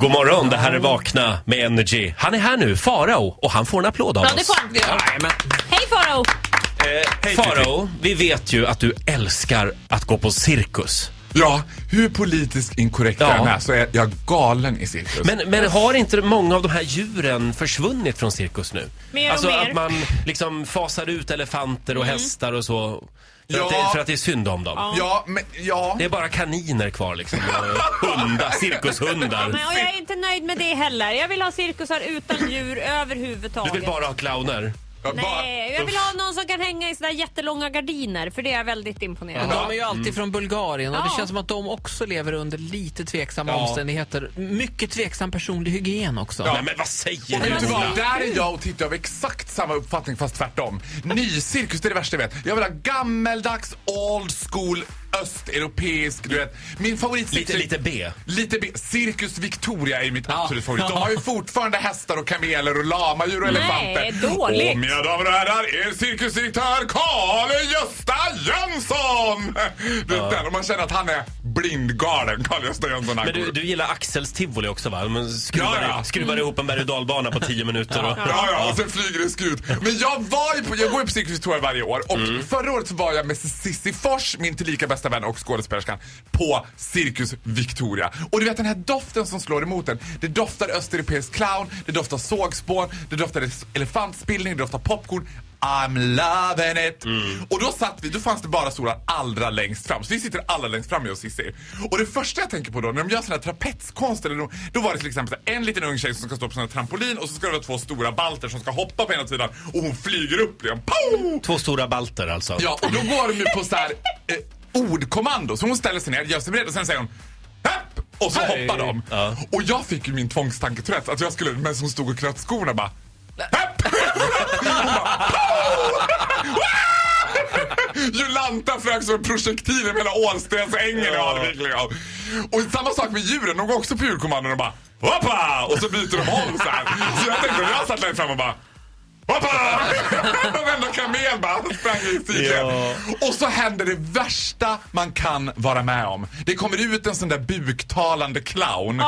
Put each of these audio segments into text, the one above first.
God morgon, det här är Vakna med Energy. Han är här nu, Farao, och han får en applåd av Ja, oss. det får han. Jajamän. Hej Farao! Eh, Farao, vi vet ju att du älskar att gå på cirkus. Ja, hur politiskt inkorrekt Ja. jag än är så är jag galen i cirkus. Men, men har inte många av de här djuren försvunnit från cirkus nu? Mer och alltså mer. att man liksom fasar ut elefanter och hästar och så. För, att Ja. det, för att det är synd om dem. Ja, men ja. Det är bara kaniner kvar liksom. Hundar, cirkushundar. Nej, och jag är inte nöjd med det heller. Jag vill ha cirkusar utan djur Du överhuvudtaget. vill bara ha clowner. Nej, jag vill ha någon som kan hänga i sådana jättelånga gardiner för det är jag väldigt imponerad av. de är ju alltid från Bulgarien och det Ja. känns som att de också lever under lite tveksamma Ja. omständigheter. Mycket tveksam personlig hygien också. Nej men vad säger du vad? Där är jag och Titti av exakt samma uppfattning fast tvärtom. Nycirkus, det är det värsta jag vet. Jag vill ha gammeldags, old school, östeuropeisk, du vet. Min favorit Lite, lite B. Lite B. Cirkus Victoria är mitt absolut favorit. De har ju fortfarande hästar och kameler och lamadjur och Nej, elefanter. dåligt. Och mina damer och herrar, er cirkusdirektör Karl-Gösta Jönsson! Du vet den, och man känner att han är blindgalen, Jönsson. när han Men du, du gillar Axels tivoli också va? Man skruvar, Ja, ja. skruvar ihop en berg och dalbana på 10 minuter. Och, Ja, ja, och sen flyger det skut. Men jag var ju på, jag går ju på Cirkus varje år och förra året så var jag med Cissi Fors, min tillika bästa vän och skådespelerskan, på Cirkus Victoria. Och du vet den här doften som slår emot en. Det doftar östeuropeisk clown, det doftar sågspån, det doftar elefantspillning, det doftar popcorn. I'm loving it! Och då satt vi, då fanns det bara stolar allra längst fram. Så vi sitter allra längst fram jag och Cissi. Och det första jag tänker på då, när de gör sån här trapetskonst, eller då, då var det till exempel en liten ung tjej som ska stå på sån här trampolin och så ska det vara två stora balter som ska hoppa på ena sidan och hon flyger upp liksom. Pow! Två stora balter alltså. Ja, och då går de ju på så här eh, ordkommando. Så hon ställer sig ner, gör sig beredd och sen säger hon Hepp! Och så Hej. hoppar de. Ja. Och jag fick ju min tvångstanke att jag skulle, medan hon stod och knöt skorna bara Hepp! Jolanta flög som en projektil över hela Ålstensängen i Alvik. Och samma sak med djuren, de går också på djurkommandon och bara Hoppa! Och så byter de håll så här. Så jag tänkte, jag satt längst fram och bara Hoppa! Och varenda kamel bara sprang i sidled. Ja. Och så händer det värsta man kan vara med om. Det kommer ut en sån där buktalande clown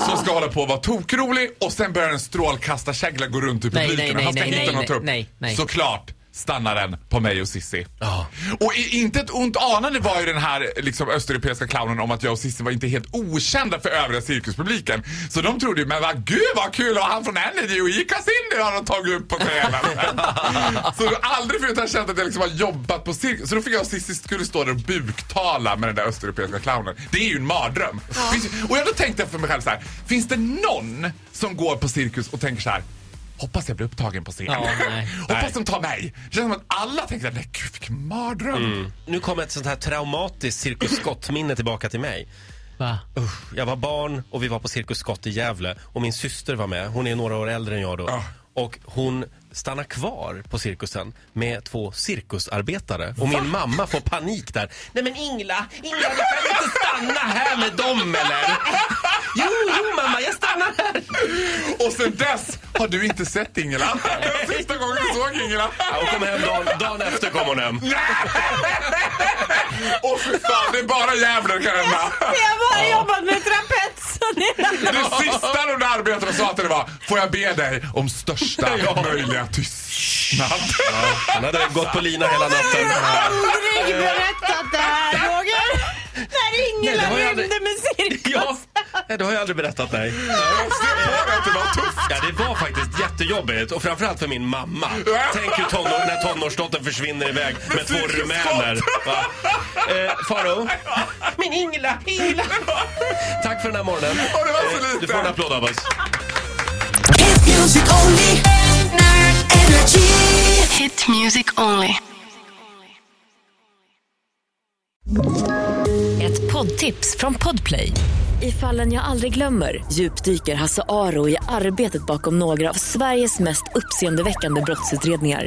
som ska hålla på att vara tokrolig och sen börjar en strålkastarkägla gå runt i Nej, publiken nej, och han ska nej, hitta nej, nej, nej. Såklart stannar den på mig och Sissi. Ja. Och i, inte ett ont anande var ju den här liksom, östeuropeiska clownen om att jag och Cissi var inte helt okända för övriga cirkuspubliken. Så de trodde ju, men vad gud vad kul, och han från Energy och Ica Cindy har de tagit upp på scenen. så aldrig förut har jag känt att jag liksom har jobbat på cirkus. Så då fick jag och Cissi skulle stå där och buktala med den där östeuropeiska clownen. Det är ju en mardröm. Finns, och jag då tänkte jag för mig själv så här, finns det någon som går på cirkus och tänker så här Hoppas jag blir upptagen på scen. Ja, nej. Hoppas de tar mig. Det känns som att alla tänker nej gud vilken mardröm. Nu kommer ett sånt här traumatiskt Cirkus Scott-minne tillbaka till mig. Va? Jag var barn och vi var på Cirkus Scott i Gävle och min syster var med. Hon är några år äldre än jag då. Ja. Och hon stannar kvar på cirkusen med två cirkusarbetare. Och min mamma får panik där. Nej men Ingla, Ingla du kan inte stanna här med dem eller? Jo, jo mamma, jag stannar här. Och sen dess har du inte sett Ingela. Den sista gången du såg Ingela. Ja, Hon kom hem dagen, dagen efter kom hon hem. Åh fy fan, det är bara Gävle det kan hända. Jag har bara jobbat med trapets. Det- Det sista de där arbetarna sa till det var, får jag be dig om största möjliga tystnad. Han hade gått på lina hela natten. aldrig berättat det här Roger. När Ingela har jag rymde med cirkus. Ja, nej, det har jag aldrig berättat nej. Jag det var tufft. Ja, det var faktiskt jättejobbigt och framförallt för min mamma. Tänk hur tonår, när tonårsdottern försvinner iväg med två rumäner. Va? Eh, Faro? Min Ingela, Ingela! Tack för den här morgonen. Och det var så lite. Du får en applåd av oss. Hit music only. Energy. Hit music only. Ett poddtips från Podplay. I fallen jag aldrig glömmer djupdyker Hasse Aro i arbetet bakom några av Sveriges mest uppseendeväckande brottsutredningar.